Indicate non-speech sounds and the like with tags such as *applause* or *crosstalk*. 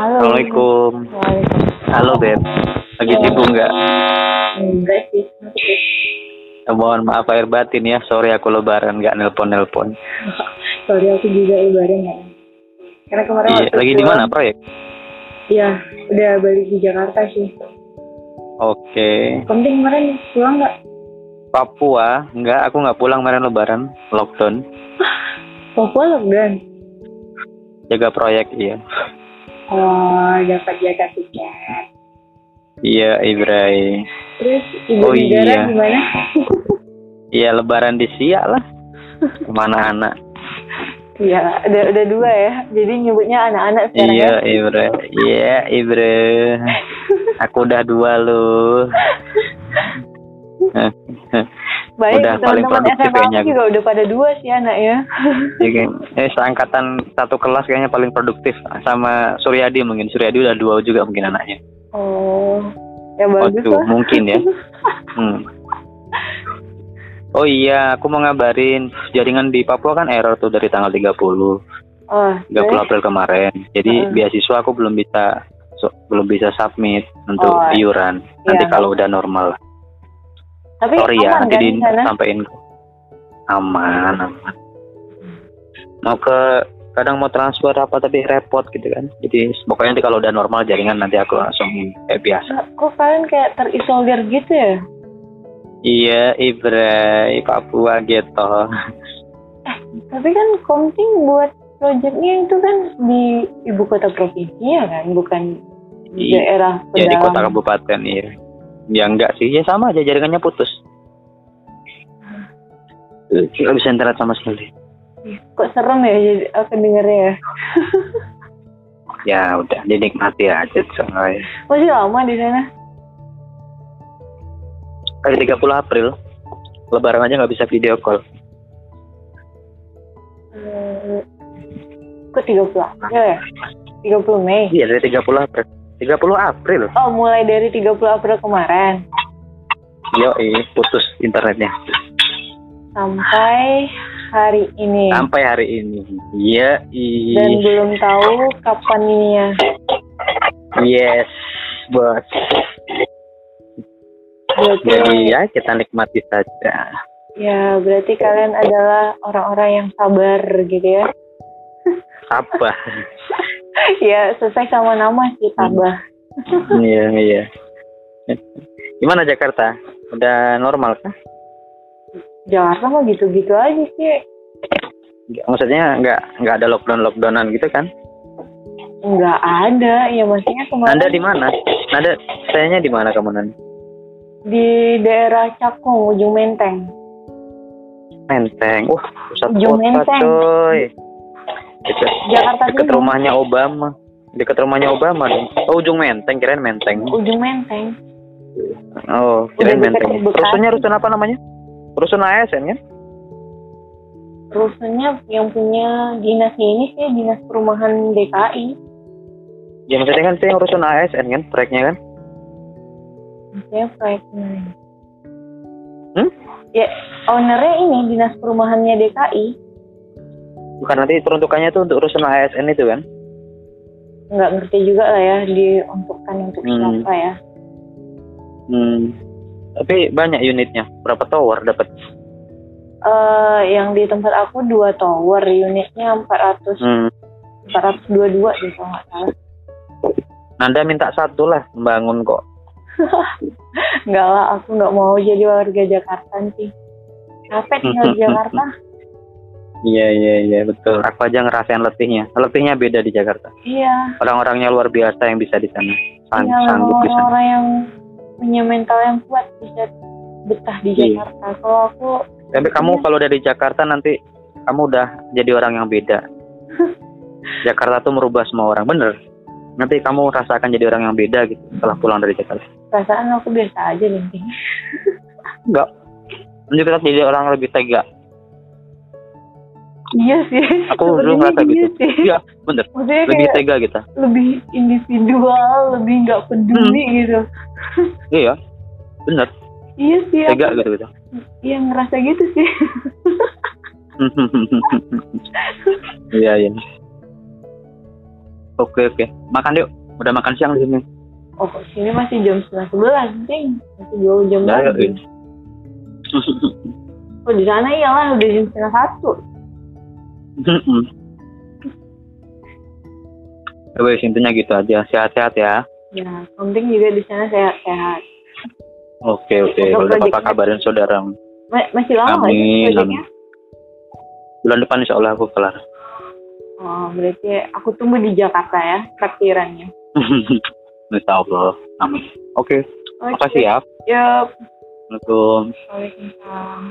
Halo. Assalamualaikum. Waalaikumsalam. Halo Beb. Lagi sibuk nggak? Enggak sih. Eh, mohon maaf air batin ya. Sorry aku lebaran nggak nelpon-nelpon. *laughs* Sorry aku juga lebaran ya. Karena kemarin Iya, lagi di mana proyek? Iya, udah balik di Jakarta sih. Oke. Penting kemarin pulang nggak? Papua, nggak. Aku nggak pulang kemarin lebaran. Lockdown. Papua lockdown. Jaga proyek, iya. Oh, dapat jaga tiket. Iya, Ibrai. Terus ibu Oh, negara iya. gimana? *laughs* Iya, lebaran di Siak lah. Ke mana anak? Iya, udah udah dua ya. Jadi nyebutnya anak-anak sekarang Iya, ya. Ibra. Iya, Ibra. *laughs* Aku udah dua loh. *laughs* Baik, udah paling produktif kayaknya. juga udah pada dua sih anak ya. Iya, Eh, seangkatan satu kelas kayaknya paling produktif sama Suryadi mungkin. Suryadi udah dua juga mungkin anaknya. Oh, ya bagus Waduh, lah. mungkin ya. *laughs* Hmm. Oh iya, aku mau ngabarin jaringan di Papua kan error tuh dari tanggal 30, 30 Oh, terus? April kemarin. Jadi Heeh. beasiswa aku belum bisa so- belum bisa submit untuk Oh, iuran. Nanti iya. kalau udah normal. Tapi Sorry ya, aman nanti kan di di sana? sampein. Aman, aman. Mau ke kadang mau transfer apa tapi repot gitu kan. Jadi pokoknya nanti kalau udah normal jaringan nanti aku langsung kayak biasa. Nah, Kok kalian kayak terisolir gitu ya? Iya, Ibrai, Papua gitu. Tapi kan Komting buat proyeknya itu kan di ibu kota provinsi ya kan, bukan di Iya, daerah Ya di kota kabupaten iya. Ya enggak sih, ya sama aja jaringannya putus. Eh, Nggak bisa internet sama sekali. Kok serem ya jadi aku dengernya ya. *laughs* Ya udah, dinikmati aja soalnya. Masih lama di sana? Hari 30 April, Lebaran aja nggak bisa video call. Hmm, Kok 30 April ya? 30 Mei? Iya dari 30 April. 30 April. Oh, mulai dari 30 April kemarin Yo, putus internetnya sampai hari ini. sampai hari ini. Iya, Dan belum tahu kapan ininya. yes, bos. Berarti Jadi ya kita nikmati saja. Ya, berarti kalian adalah orang-orang yang sabar gitu ya. Apa? *laughs* *laughs* ya, sesuai sama nama sih, tabah. *laughs* Iya, iya. Gimana Jakarta? Udah normal kah? Jakarta mah gitu-gitu aja sih. Maksudnya nggak nggak ada lockdown lockdownan gitu kan? Nggak ada, ya maksudnya kemarin Anda di mana? Nanda, sayanya di mana kamu Nanda? di daerah Cakung, Ujung Menteng. Menteng. Wah, pusat Ujung kota Menteng. coy. Dekat, Jakarta dekat rumahnya Obama. Dekat rumahnya Obama dong. Oh, ujung Menteng, kirain Menteng. Ujung Menteng. Oh, kirain Udah Menteng. Rusunnya rusun apa namanya? Rusun ASN kan? Rusunnya yang punya dinasnya ini sih dinas perumahan DKI. Ya maksudnya kan yang rusun ASN kan, proyeknya kan? Maksudnya proyeknya. Hmm? Ya, ownernya ini dinas perumahannya DKI. Bukan nanti peruntukannya itu untuk rusun ASN itu kan? Nggak ngerti juga lah ya diuntukkan untuk Hmm. siapa ya. Hmm. Tapi banyak unitnya. Berapa tower dapat? eh yang di tempat aku dua tower unitnya 400 Hmm. 422 deh kalau nggak salah Nanda minta satu lah membangun kok. *laughs* nggak lah aku nggak mau jadi warga Jakarta sih capek tinggal di *laughs* Jakarta Iya iya iya betul. Aku aja ngerasain letihnya. Letihnya beda di Jakarta. iya Orang-orangnya luar biasa yang bisa di sana. Sang- iya sanggup di sana. orang-orang yang punya mental yang kuat bisa betah di Iya. Jakarta kalau aku Tapi kamu Iya. kalau dari Jakarta nanti kamu udah jadi orang yang beda. *laughs* Jakarta tuh merubah semua orang, bener. Nanti kamu rasakan jadi orang yang beda gitu setelah pulang dari Jakarta. perasaan aku biasa aja nih *laughs* Enggak. Nanti kita jadi orang lebih tega. Iya sih Aku dulu ngerasa iya gitu. sih. Iya, bener. maksudnya Lebih tega kita. lebih individual lebih nggak peduli Hmm. gitu *laughs* Iya, bener. iya sih aku Tega gitu gitu. Iya ngerasa gitu sih. *laughs* Iya iya. Oke oke. Makan yuk. Udah makan siang di sini. Oh, sini masih jam setengah sebelas, cing. Masih dua jam yuk. lagi. yuk. Oh, di sana iyalah udah jam setengah satu. Ya, Wes intinya gitu aja. Sehat-sehat ya. Ya, penting juga di sana sehat-sehat. Oke oke. Semoga Udah proyeknya- kabarin saudara. Ma- masih lama sih Amin, proyeknya? Bulan depan insya Allah aku kelar. Oh, berarti aku tunggu di Jakarta ya, traktirannya. *laughs* insya Allah. Amin. Oke. Oke. Makasih ya. Yup. Assalamualaikum. Waalaikumsalam.